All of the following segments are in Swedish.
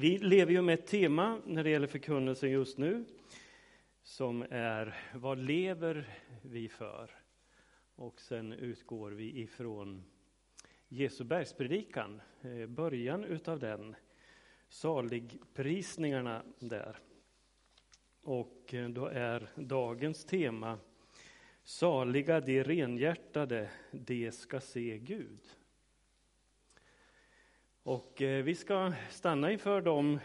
Vi lever ju med ett tema när det gäller förkunnelsen just nu som är vad lever vi för? Och sen utgår vi ifrån Jesu bergspredikan, eh, början utav den, saligprisningarna där. Och eh, då är dagens tema Saliga de renhjärtade, de ska se Gud. Och eh, vi ska stanna inför de,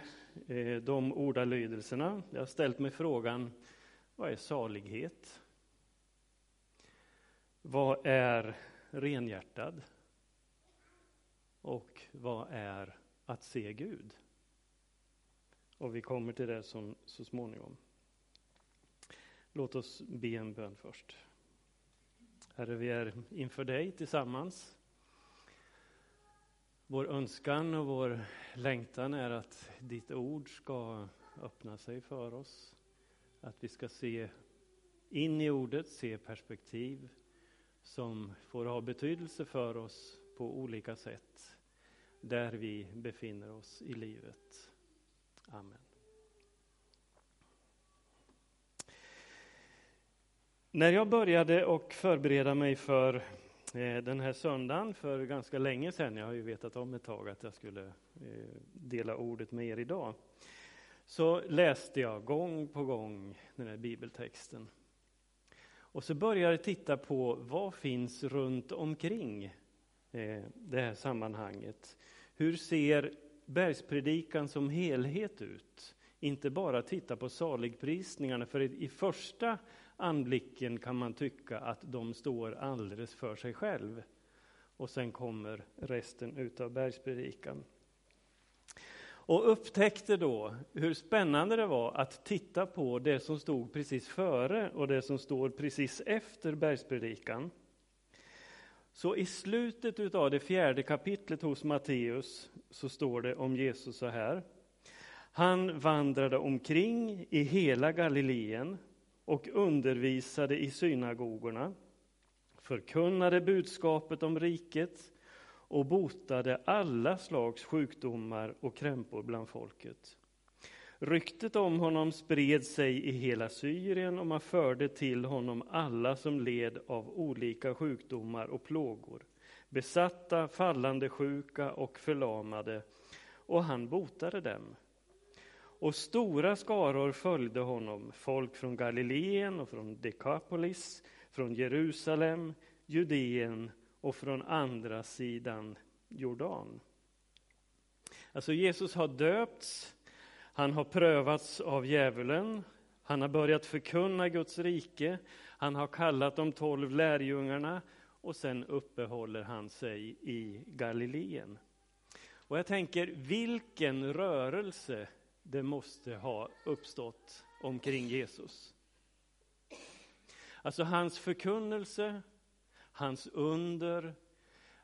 eh, de ordalydelserna. Jag har ställt mig frågan, vad är salighet? Vad är renhjärtad? Och vad är att se Gud? Och vi kommer till det som, så småningom. Låt oss be en bön först. Herre, vi är inför dig tillsammans. Vår önskan och vår längtan är att ditt ord ska öppna sig för oss. Att vi ska se in i ordet, se perspektiv som får ha betydelse för oss på olika sätt där vi befinner oss i livet. Amen. När jag började och förbereda mig för Eh, den här söndagen för ganska länge sedan, jag har ju vetat om ett tag att jag skulle eh, dela ordet med er idag, så läste jag gång på gång den här bibeltexten. Och så började jag titta på vad finns runt omkring eh, det här sammanhanget. Hur ser bergspredikan som helhet ut? Inte bara titta på saligprisningarna, för i första anblicken kan man tycka att de står alldeles för sig själv. Och sen kommer resten utav bergspredikan. Och upptäckte då hur spännande det var att titta på det som stod precis före och det som står precis efter bergspredikan. Så i slutet utav det fjärde kapitlet hos Matteus så står det om Jesus så här. Han vandrade omkring i hela Galileen och undervisade i synagogorna, förkunnade budskapet om riket och botade alla slags sjukdomar och krämpor bland folket. Ryktet om honom spred sig i hela Syrien och man förde till honom alla som led av olika sjukdomar och plågor, besatta, fallande sjuka och förlamade, och han botade dem. Och stora skaror följde honom, folk från Galileen och från Dekapolis, från Jerusalem, Judeen och från andra sidan Jordan. Alltså Jesus har döpts, han har prövats av djävulen, han har börjat förkunna Guds rike, han har kallat de tolv lärjungarna och sen uppehåller han sig i Galileen. Och jag tänker, vilken rörelse det måste ha uppstått omkring Jesus. Alltså hans förkunnelse, hans under,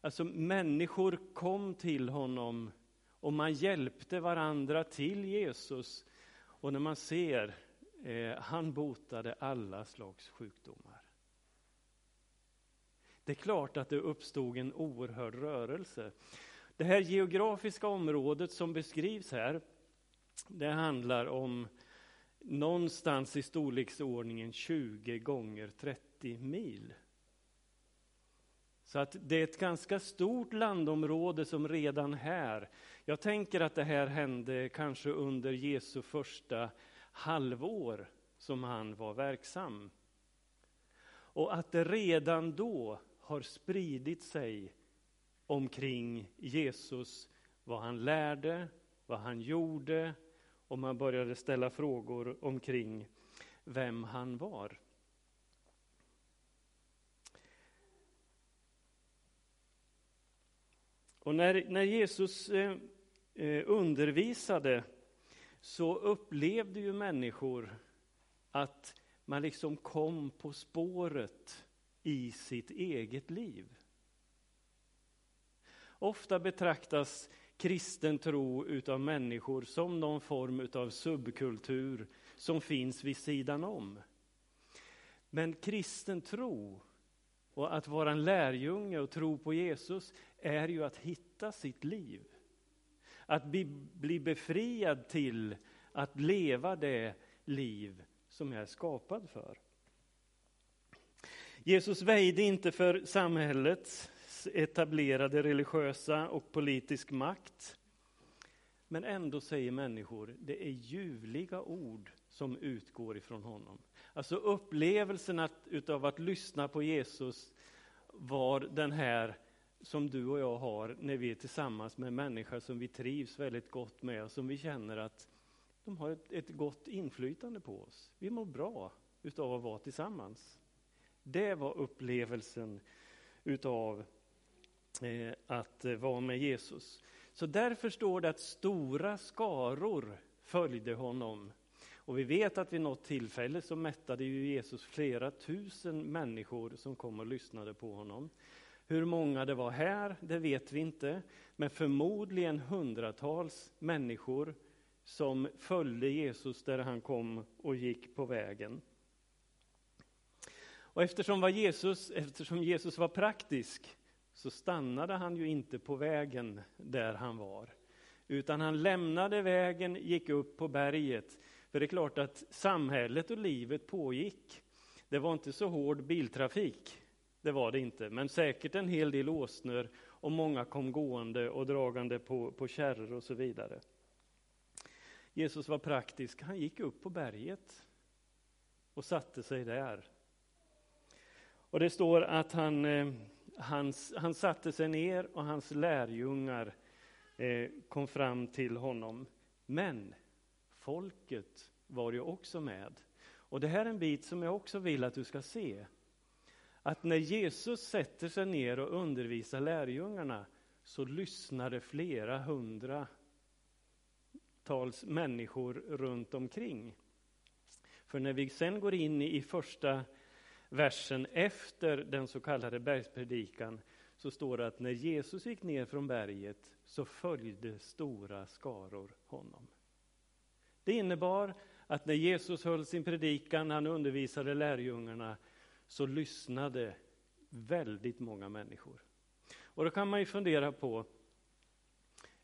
alltså människor kom till honom och man hjälpte varandra till Jesus. Och när man ser, eh, han botade alla slags sjukdomar. Det är klart att det uppstod en oerhörd rörelse. Det här geografiska området som beskrivs här, det handlar om någonstans i storleksordningen 20 gånger 30 mil. Så att det är ett ganska stort landområde som redan här, jag tänker att det här hände kanske under Jesu första halvår som han var verksam. Och att det redan då har spridit sig omkring Jesus, vad han lärde, vad han gjorde, och man började ställa frågor omkring vem han var. Och när, när Jesus eh, eh, undervisade så upplevde ju människor att man liksom kom på spåret i sitt eget liv. Ofta betraktas kristen tro utav människor som någon form utav subkultur som finns vid sidan om. Men kristen tro och att vara en lärjunge och tro på Jesus är ju att hitta sitt liv. att bli, bli befriad till att leva det liv som jag är skapad för. Jesus väjde inte för samhällets etablerade religiösa och politisk makt. Men ändå säger människor, det är ljuvliga ord som utgår ifrån honom. Alltså upplevelsen att, utav att lyssna på Jesus var den här som du och jag har när vi är tillsammans med människor som vi trivs väldigt gott med och som vi känner att de har ett, ett gott inflytande på oss. Vi mår bra utav att vara tillsammans. Det var upplevelsen utav Eh, att eh, vara med Jesus. Så därför står det att stora skaror följde honom. Och vi vet att vid något tillfälle så mättade ju Jesus flera tusen människor som kom och lyssnade på honom. Hur många det var här, det vet vi inte, men förmodligen hundratals människor som följde Jesus där han kom och gick på vägen. Och eftersom, var Jesus, eftersom Jesus var praktisk så stannade han ju inte på vägen där han var. Utan han lämnade vägen, gick upp på berget. För det är klart att samhället och livet pågick. Det var inte så hård biltrafik, det var det inte. Men säkert en hel del åsnor och många kom gående och dragande på, på kärror och så vidare. Jesus var praktisk, han gick upp på berget och satte sig där. Och det står att han, eh, han, han satte sig ner och hans lärjungar eh, kom fram till honom. Men folket var ju också med. Och det här är en bit som jag också vill att du ska se. Att när Jesus sätter sig ner och undervisar lärjungarna så lyssnade flera hundratals människor runt omkring. För när vi sen går in i första versen efter den så kallade bergspredikan så står det att när Jesus gick ner från berget så följde stora skaror honom. Det innebar att när Jesus höll sin predikan, han undervisade lärjungarna, så lyssnade väldigt många människor. Och då kan man ju fundera på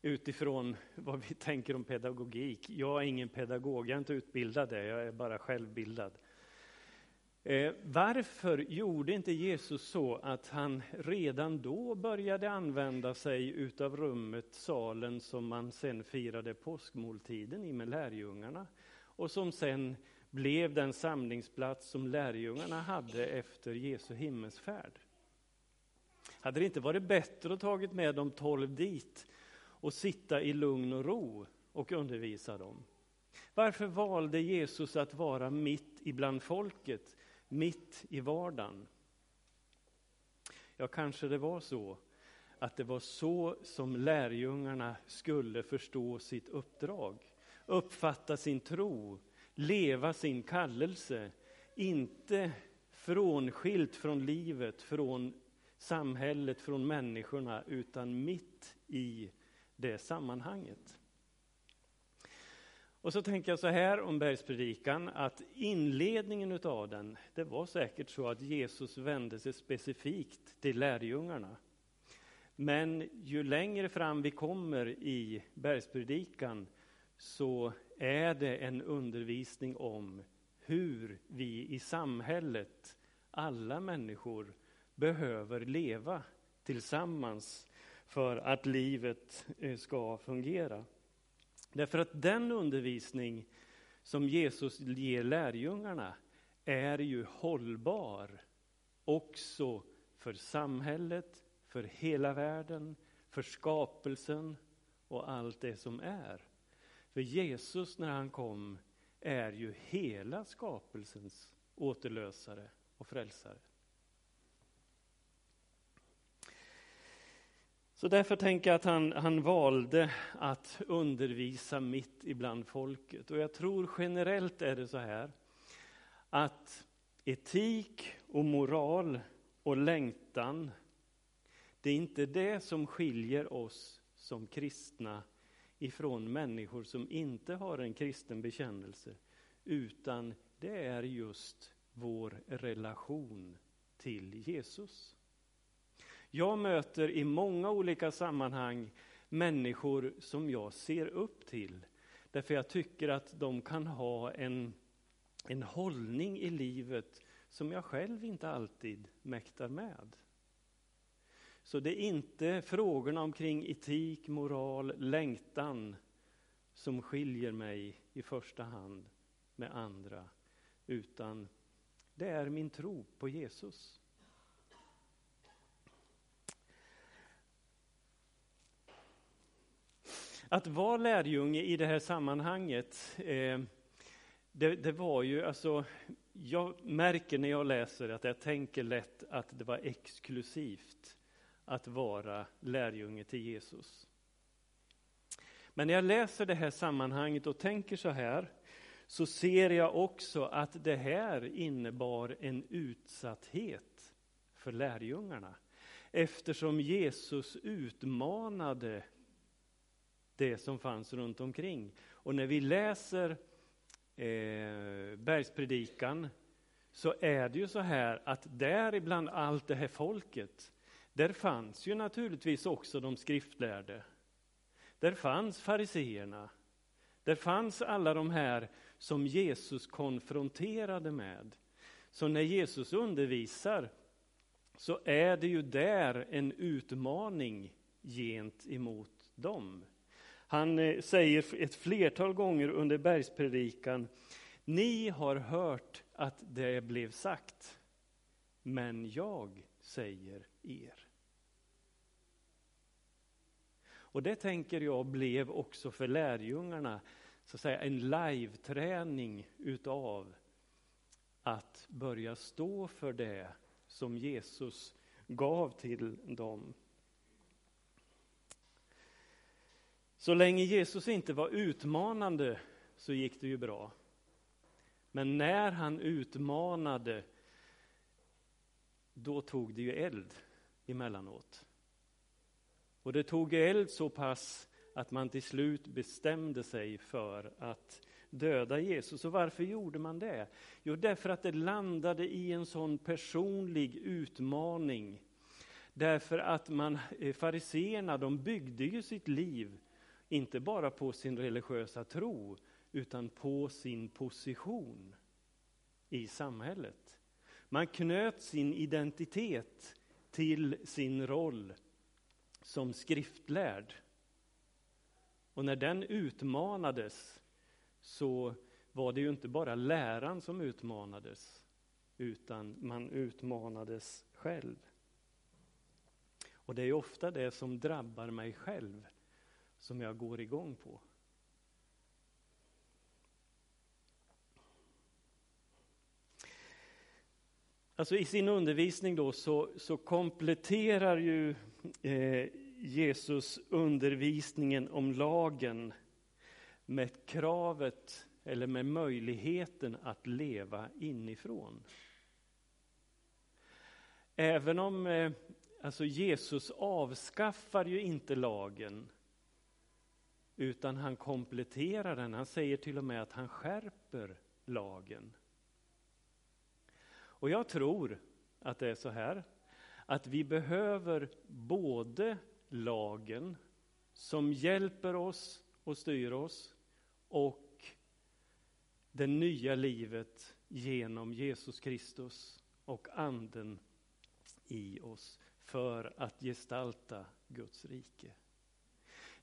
utifrån vad vi tänker om pedagogik. Jag är ingen pedagog, jag är inte utbildad jag är bara självbildad. Eh, varför gjorde inte Jesus så att han redan då började använda sig utav rummet, salen som man sen firade påskmåltiden i med lärjungarna och som sen blev den samlingsplats som lärjungarna hade efter Jesu himmelsfärd? Hade det inte varit bättre att tagit med de tolv dit och sitta i lugn och ro och undervisa dem? Varför valde Jesus att vara mitt ibland folket mitt i vardagen. Ja, kanske det var så att det var så som lärjungarna skulle förstå sitt uppdrag, uppfatta sin tro, leva sin kallelse, inte frånskilt från livet, från samhället, från människorna, utan mitt i det sammanhanget. Och så tänker jag så här om bergspredikan, att inledningen utav den, det var säkert så att Jesus vände sig specifikt till lärjungarna. Men ju längre fram vi kommer i bergspredikan så är det en undervisning om hur vi i samhället, alla människor, behöver leva tillsammans för att livet eh, ska fungera. Därför att den undervisning som Jesus ger lärjungarna är ju hållbar också för samhället, för hela världen, för skapelsen och allt det som är. För Jesus när han kom är ju hela skapelsens återlösare och frälsare. Så därför tänker jag att han, han valde att undervisa mitt ibland folket. Och jag tror generellt är det så här att etik och moral och längtan, det är inte det som skiljer oss som kristna ifrån människor som inte har en kristen bekännelse, utan det är just vår relation till Jesus. Jag möter i många olika sammanhang människor som jag ser upp till. Därför jag tycker att de kan ha en, en hållning i livet som jag själv inte alltid mäktar med. Så det är inte frågorna omkring etik, moral, längtan som skiljer mig i första hand med andra, utan det är min tro på Jesus. Att vara lärjunge i det här sammanhanget, eh, det, det, var ju alltså, jag märker när jag läser att jag tänker lätt att det var exklusivt att vara lärjunge till Jesus. Men när jag läser det här sammanhanget och tänker så här, så ser jag också att det här innebar en utsatthet för lärjungarna. Eftersom Jesus utmanade det som fanns runt omkring. Och när vi läser eh, bergspredikan så är det ju så här att där ibland allt det här folket, där fanns ju naturligtvis också de skriftlärde. Där fanns fariseerna. Där fanns alla de här som Jesus konfronterade med. Så när Jesus undervisar så är det ju där en utmaning gentemot dem. Han eh, säger ett flertal gånger under bergspredikan, ni har hört att det blev sagt, men jag säger er. Och det tänker jag blev också för lärjungarna så att säga, en live-träning utav att börja stå för det som Jesus gav till dem. Så länge Jesus inte var utmanande så gick det ju bra. Men när han utmanade, då tog det ju eld emellanåt. Och det tog eld så pass att man till slut bestämde sig för att döda Jesus. Och varför gjorde man det? Jo, därför att det landade i en sån personlig utmaning. Därför att man, eh, fariseerna, de byggde ju sitt liv inte bara på sin religiösa tro, utan på sin position i samhället. Man knöt sin identitet till sin roll som skriftlärd. Och när den utmanades så var det ju inte bara läran som utmanades, utan man utmanades själv. Och det är ofta det som drabbar mig själv som jag går igång på. Alltså I sin undervisning då så, så kompletterar ju eh, Jesus undervisningen om lagen med kravet eller med möjligheten att leva inifrån. Även om eh, alltså Jesus avskaffar ju inte lagen utan han kompletterar den. Han säger till och med att han skärper lagen. Och jag tror att det är så här att vi behöver både lagen som hjälper oss och styr oss och det nya livet genom Jesus Kristus och anden i oss för att gestalta Guds rike.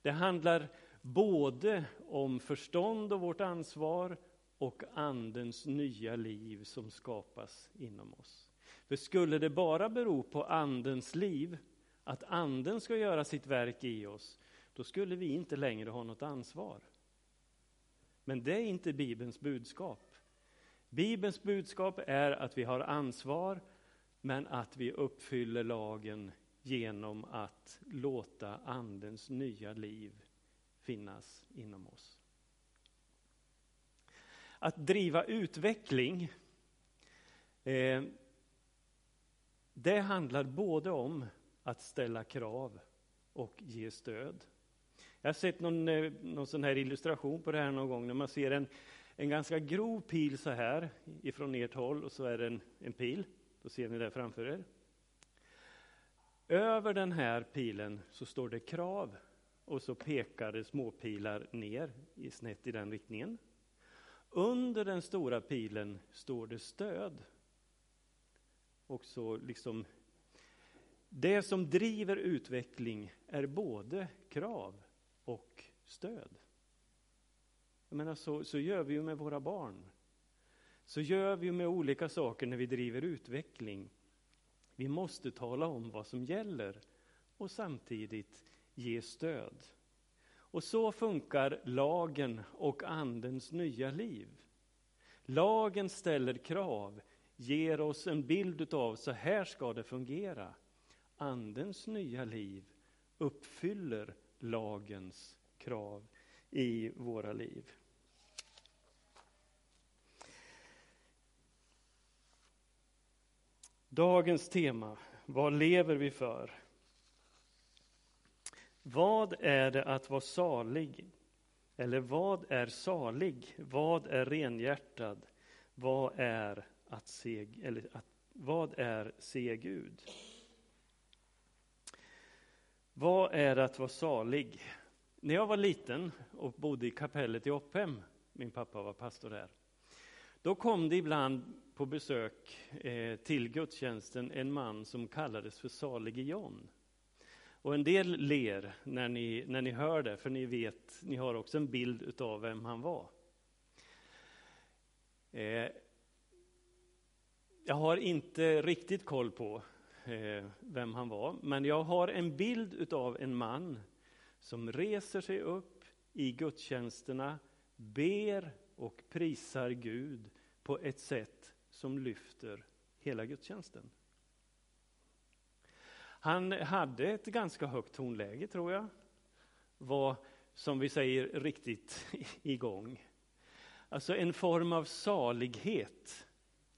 Det handlar både om förstånd och vårt ansvar och andens nya liv som skapas inom oss. För skulle det bara bero på andens liv, att anden ska göra sitt verk i oss, då skulle vi inte längre ha något ansvar. Men det är inte Bibelns budskap. Bibelns budskap är att vi har ansvar, men att vi uppfyller lagen genom att låta andens nya liv finnas inom oss. Att driva utveckling, eh, det handlar både om att ställa krav och ge stöd. Jag har sett någon, eh, någon sån här illustration på det här någon gång när man ser en, en ganska grov pil så här ifrån ert håll och så är det en, en pil. Då ser ni det framför er. Över den här pilen så står det krav och så pekar det småpilar ner i snett i den riktningen. Under den stora pilen står det stöd. Och så liksom det som driver utveckling är både krav och stöd. Jag menar, så, så gör vi ju med våra barn. Så gör vi med olika saker när vi driver utveckling. Vi måste tala om vad som gäller och samtidigt ge stöd. Och så funkar lagen och Andens nya liv. Lagen ställer krav, ger oss en bild av så här ska det fungera. Andens nya liv uppfyller lagens krav i våra liv. Dagens tema, vad lever vi för? Vad är det att vara salig? Eller vad är salig? Vad är renhjärtad? Vad är att se, eller att, vad är se Gud? Vad är att vara salig? När jag var liten och bodde i kapellet i Opphem, min pappa var pastor där, då kom det ibland på besök eh, till gudstjänsten en man som kallades för salige John. Och en del ler när ni, när ni hör det, för ni vet, ni har också en bild av vem han var. Eh, jag har inte riktigt koll på eh, vem han var, men jag har en bild av en man som reser sig upp i gudstjänsterna, ber och prisar Gud på ett sätt som lyfter hela gudstjänsten. Han hade ett ganska högt tonläge, tror jag. Var, som vi säger, riktigt igång. Alltså en form av salighet,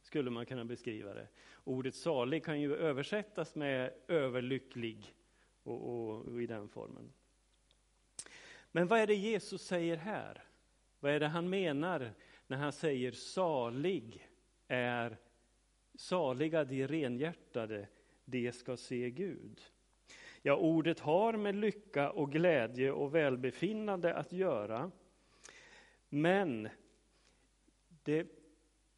skulle man kunna beskriva det. Ordet salig kan ju översättas med överlycklig och, och, och i den formen. Men vad är det Jesus säger här? Vad är det han menar när han säger salig är saliga de renhjärtade, de ska se Gud. Ja, ordet har med lycka och glädje och välbefinnande att göra. Men det,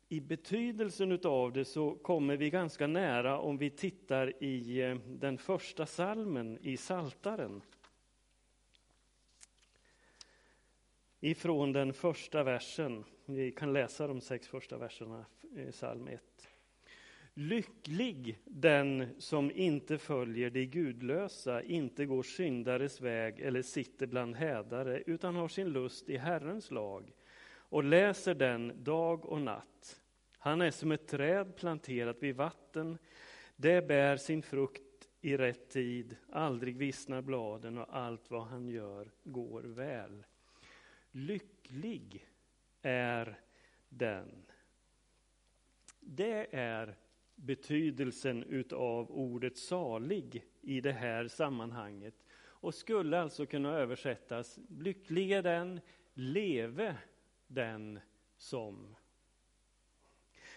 i betydelsen av det så kommer vi ganska nära om vi tittar i eh, den första salmen i Saltaren. Ifrån den första versen. Vi kan läsa de sex första verserna eh, i psalm 1. Lycklig den som inte följer de gudlösa, inte går syndares väg eller sitter bland hädare, utan har sin lust i Herrens lag och läser den dag och natt. Han är som ett träd planterat vid vatten, det bär sin frukt i rätt tid, aldrig vissnar bladen och allt vad han gör går väl. Lycklig är den. Det är betydelsen utav ordet salig i det här sammanhanget och skulle alltså kunna översättas lycklig är den, leve den som.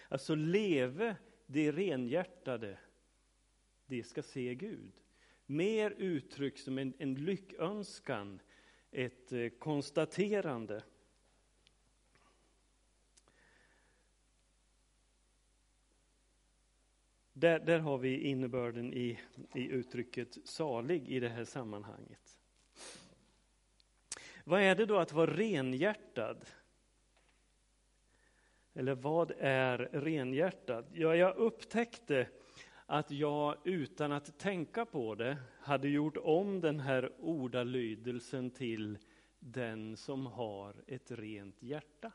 Alltså leve det renhjärtade, det ska se Gud. Mer uttryck som en, en lyckönskan, ett eh, konstaterande. Där, där har vi innebörden i, i uttrycket salig i det här sammanhanget. Vad är det då att vara renhjärtad? Eller vad är renhjärtad? Ja, jag upptäckte att jag utan att tänka på det hade gjort om den här ordalydelsen till den som har ett rent hjärta.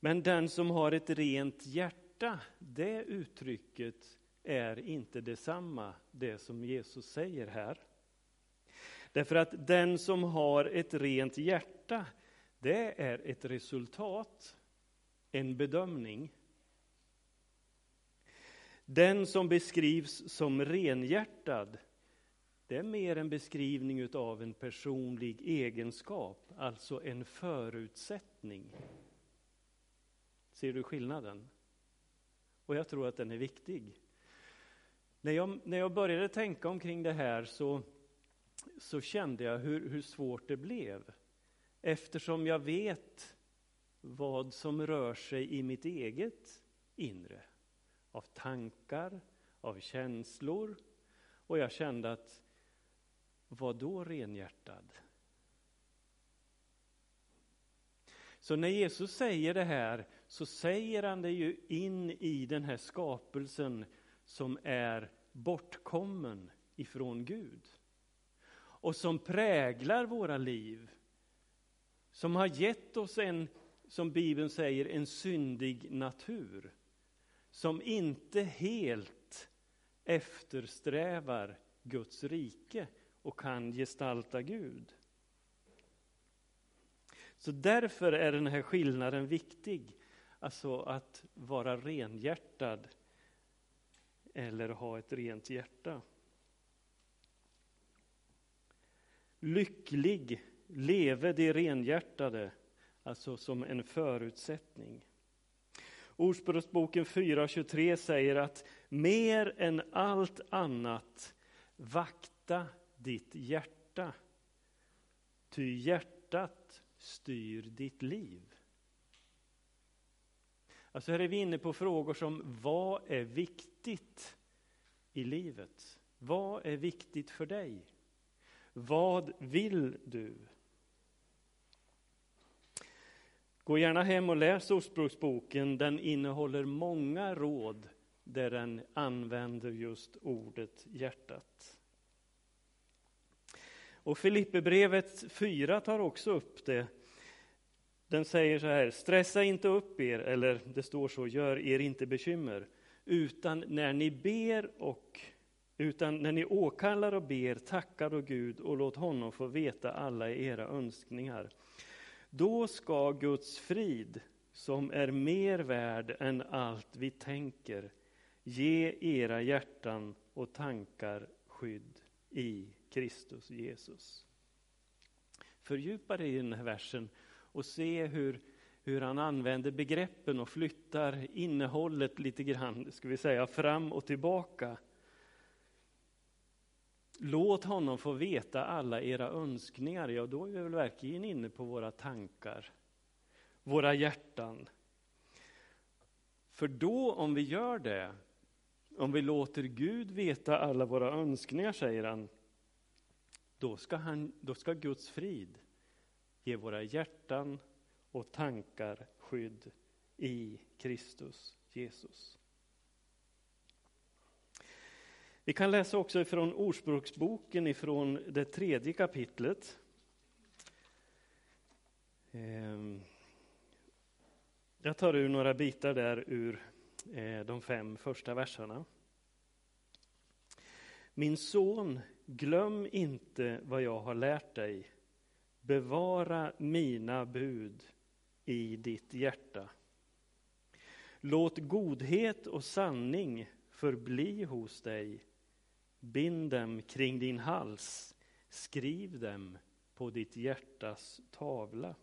Men den som har ett rent hjärta, det uttrycket är inte detsamma, det som Jesus säger här. Därför att den som har ett rent hjärta, det är ett resultat, en bedömning. Den som beskrivs som renhjärtad, det är mer en beskrivning av en personlig egenskap, alltså en förutsättning. Ser du skillnaden? Och jag tror att den är viktig. När jag, när jag började tänka omkring det här så, så kände jag hur, hur svårt det blev. Eftersom jag vet vad som rör sig i mitt eget inre. Av tankar, av känslor. Och jag kände att, vad då renhjärtad? Så när Jesus säger det här så säger han det ju in i den här skapelsen som är bortkommen ifrån Gud. Och som präglar våra liv. Som har gett oss en, som Bibeln säger, en syndig natur. Som inte helt eftersträvar Guds rike och kan gestalta Gud. Så därför är den här skillnaden viktig. Alltså att vara renhjärtad eller ha ett rent hjärta. Lycklig leve de renhjärtade, alltså som en förutsättning. Ordspråksboken 4.23 säger att mer än allt annat vakta ditt hjärta. Ty hjärtat styr ditt liv. Alltså här är vi inne på frågor som vad är viktigt i livet? Vad är viktigt för dig? Vad vill du? Gå gärna hem och läs Ordspråksboken. Den innehåller många råd där den använder just ordet hjärtat. Och Filipperbrevet 4 tar också upp det. Den säger så här, stressa inte upp er, eller det står så, gör er inte bekymmer, utan när ni ber och utan när ni åkallar och ber, tackar och Gud och låt honom få veta alla era önskningar. Då ska Guds frid, som är mer värd än allt vi tänker, ge era hjärtan och tankar skydd i Kristus Jesus. Fördjupa dig i den här versen och se hur, hur han använder begreppen och flyttar innehållet lite grann, ska vi säga, fram och tillbaka. Låt honom få veta alla era önskningar, ja då är vi väl verkligen inne på våra tankar, våra hjärtan. För då, om vi gör det, om vi låter Gud veta alla våra önskningar, säger han, då ska, han, då ska Guds frid ge våra hjärtan och tankar skydd i Kristus Jesus. Vi kan läsa också från Ordspråksboken ifrån det tredje kapitlet. Ehm, jag tar ur några bitar där ur eh, de fem första verserna. Min son, glöm inte vad jag har lärt dig. Bevara mina bud i ditt hjärta. Låt godhet och sanning förbli hos dig. Bind dem kring din hals. Skriv dem på ditt hjärtas tavla.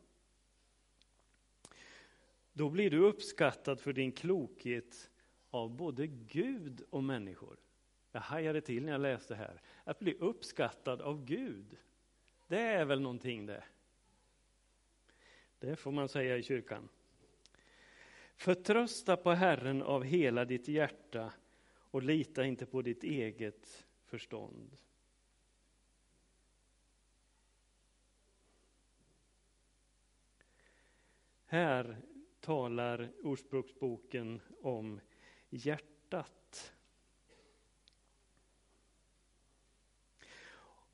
Då blir du uppskattad för din klokhet av både Gud och människor. Jag hajade till när jag läste här. Att bli uppskattad av Gud, det är väl någonting det. Det får man säga i kyrkan. Förtrösta på Herren av hela ditt hjärta och lita inte på ditt eget förstånd. Här talar Ordspråksboken om hjärtat.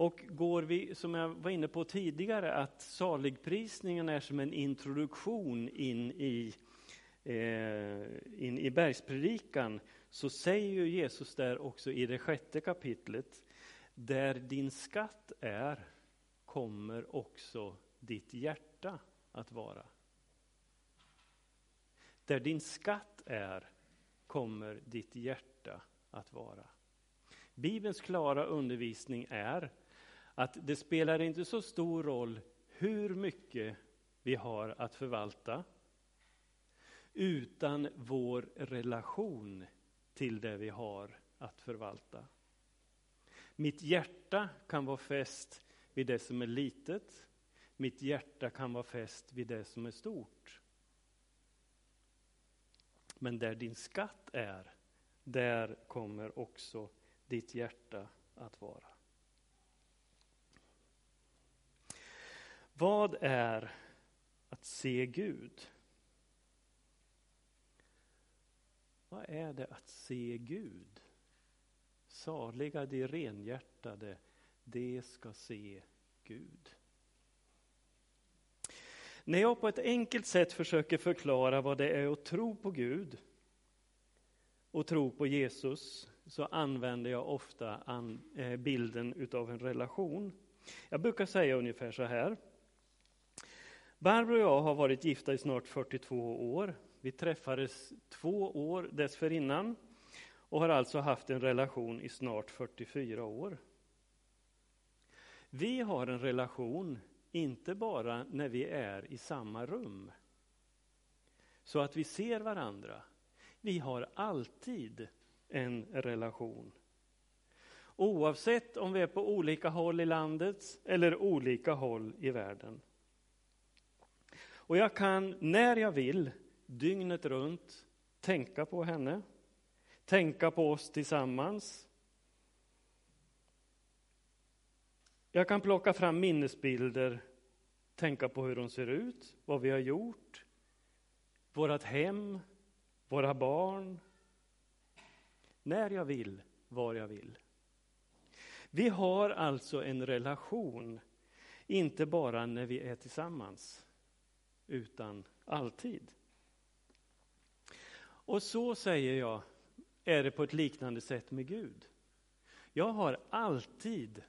Och går vi, som jag var inne på tidigare, att saligprisningen är som en introduktion in i, eh, in i bergspredikan, så säger ju Jesus där också i det sjätte kapitlet, där din skatt är, kommer också ditt hjärta att vara. Där din skatt är, kommer ditt hjärta att vara. Bibelns klara undervisning är att det spelar inte så stor roll hur mycket vi har att förvalta, utan vår relation till det vi har att förvalta. Mitt hjärta kan vara fäst vid det som är litet. Mitt hjärta kan vara fäst vid det som är stort. Men där din skatt är, där kommer också ditt hjärta att vara. Vad är att se Gud? Vad är det att se Gud? Saliga de renhjärtade, de ska se Gud. När jag på ett enkelt sätt försöker förklara vad det är att tro på Gud och tro på Jesus så använder jag ofta eh, bilden utav en relation. Jag brukar säga ungefär så här. Barbro och jag har varit gifta i snart 42 år. Vi träffades två år dessförinnan och har alltså haft en relation i snart 44 år. Vi har en relation inte bara när vi är i samma rum så att vi ser varandra. Vi har alltid en relation. Oavsett om vi är på olika håll i landet eller olika håll i världen. Och jag kan när jag vill, dygnet runt, tänka på henne, tänka på oss tillsammans. Jag kan plocka fram minnesbilder, tänka på hur hon ser ut, vad vi har gjort, vårt hem, våra barn. När jag vill, var jag vill. Vi har alltså en relation, inte bara när vi är tillsammans utan alltid. Och så säger jag, är det på ett liknande sätt med Gud. Jag har alltid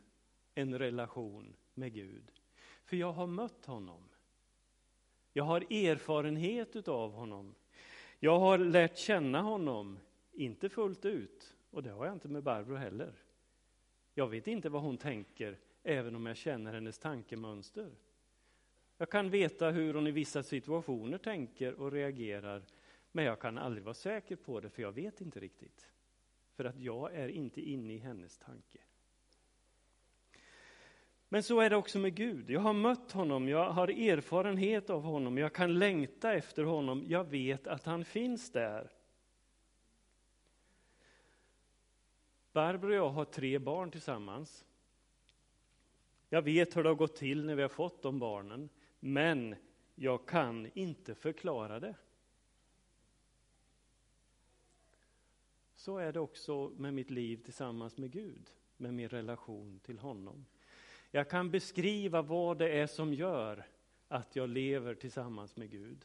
en relation med Gud, för jag har mött honom. Jag har erfarenhet utav honom. Jag har lärt känna honom, inte fullt ut, och det har jag inte med Barbro heller. Jag vet inte vad hon tänker, även om jag känner hennes tankemönster. Jag kan veta hur hon i vissa situationer tänker och reagerar, men jag kan aldrig vara säker på det, för jag vet inte riktigt. För att jag är inte inne i hennes tanke. Men så är det också med Gud. Jag har mött honom, jag har erfarenhet av honom, jag kan längta efter honom, jag vet att han finns där. Barbro och jag har tre barn tillsammans. Jag vet hur det har gått till när vi har fått de barnen. Men jag kan inte förklara det. Så är det också med mitt liv tillsammans med Gud, med min relation till honom. Jag kan beskriva vad det är som gör att jag lever tillsammans med Gud.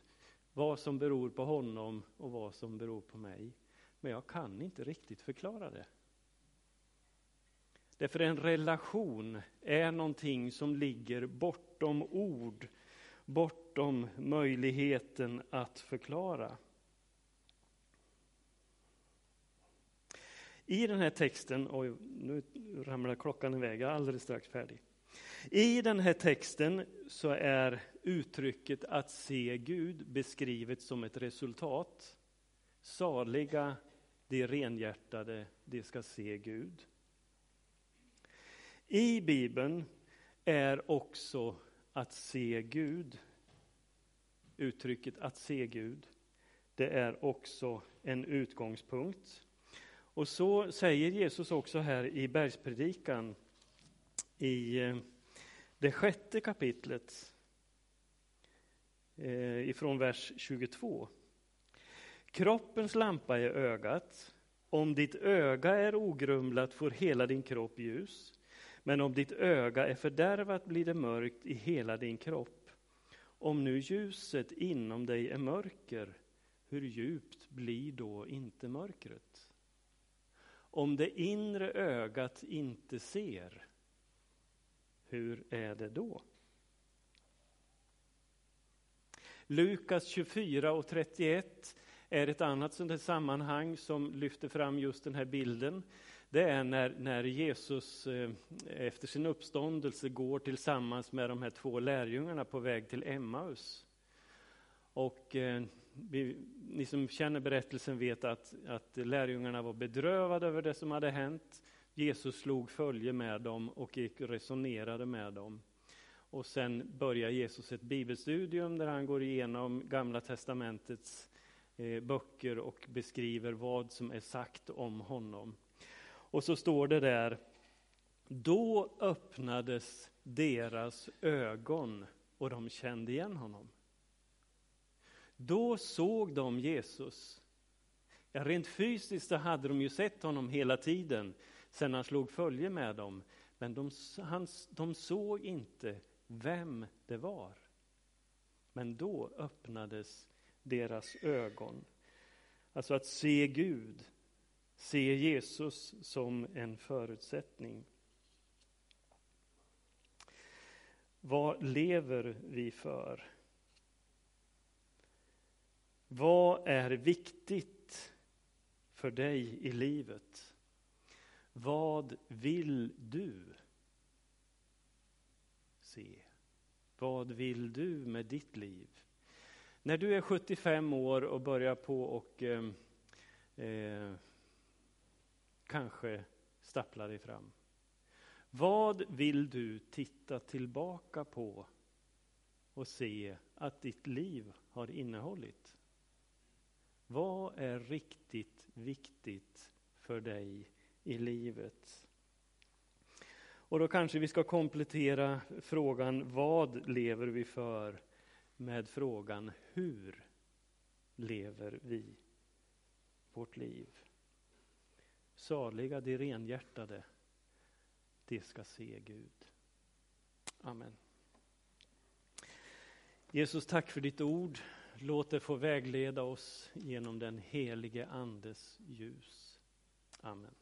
Vad som beror på honom och vad som beror på mig. Men jag kan inte riktigt förklara det. Därför en relation är någonting som ligger bortom ord bortom möjligheten att förklara. I den här texten, oj, nu ramlar klockan iväg, jag är alldeles strax färdig. I den här texten så är uttrycket att se Gud beskrivet som ett resultat. Saliga de renhjärtade, de ska se Gud. I Bibeln är också att se Gud. Uttrycket att se Gud, det är också en utgångspunkt. Och så säger Jesus också här i bergspredikan i eh, det sjätte kapitlet eh, ifrån vers 22. Kroppens lampa är ögat. Om ditt öga är ogrumlat får hela din kropp ljus. Men om ditt öga är fördärvat blir det mörkt i hela din kropp. Om nu ljuset inom dig är mörker, hur djupt blir då inte mörkret? Om det inre ögat inte ser, hur är det då? Lukas 24 och 31 är ett annat sånt sammanhang som lyfter fram just den här bilden det är när, när Jesus eh, efter sin uppståndelse går tillsammans med de här två lärjungarna på väg till Emmaus. Och eh, vi, ni som känner berättelsen vet att, att lärjungarna var bedrövade över det som hade hänt. Jesus slog följe med dem och gick och resonerade med dem. Och sen börjar Jesus ett bibelstudium där han går igenom Gamla testamentets eh, böcker och beskriver vad som är sagt om honom. Och så står det där, då öppnades deras ögon och de kände igen honom. Då såg de Jesus. Ja, rent fysiskt så hade de ju sett honom hela tiden sedan han slog följe med dem. Men de, han, de såg inte vem det var. Men då öppnades deras ögon. Alltså att se Gud, se Jesus som en förutsättning. Vad lever vi för? Vad är viktigt för dig i livet? Vad vill du se? Vad vill du med ditt liv? När du är 75 år och börjar på och eh, eh, kanske stappla dig fram. Vad vill du titta tillbaka på och se att ditt liv har innehållit? Vad är riktigt viktigt för dig i livet? Och då kanske vi ska komplettera frågan vad lever vi för med frågan hur lever vi vårt liv? Saliga de renhjärtade, de ska se Gud. Amen. Jesus, tack för ditt ord. Låt det få vägleda oss genom den helige Andes ljus. Amen.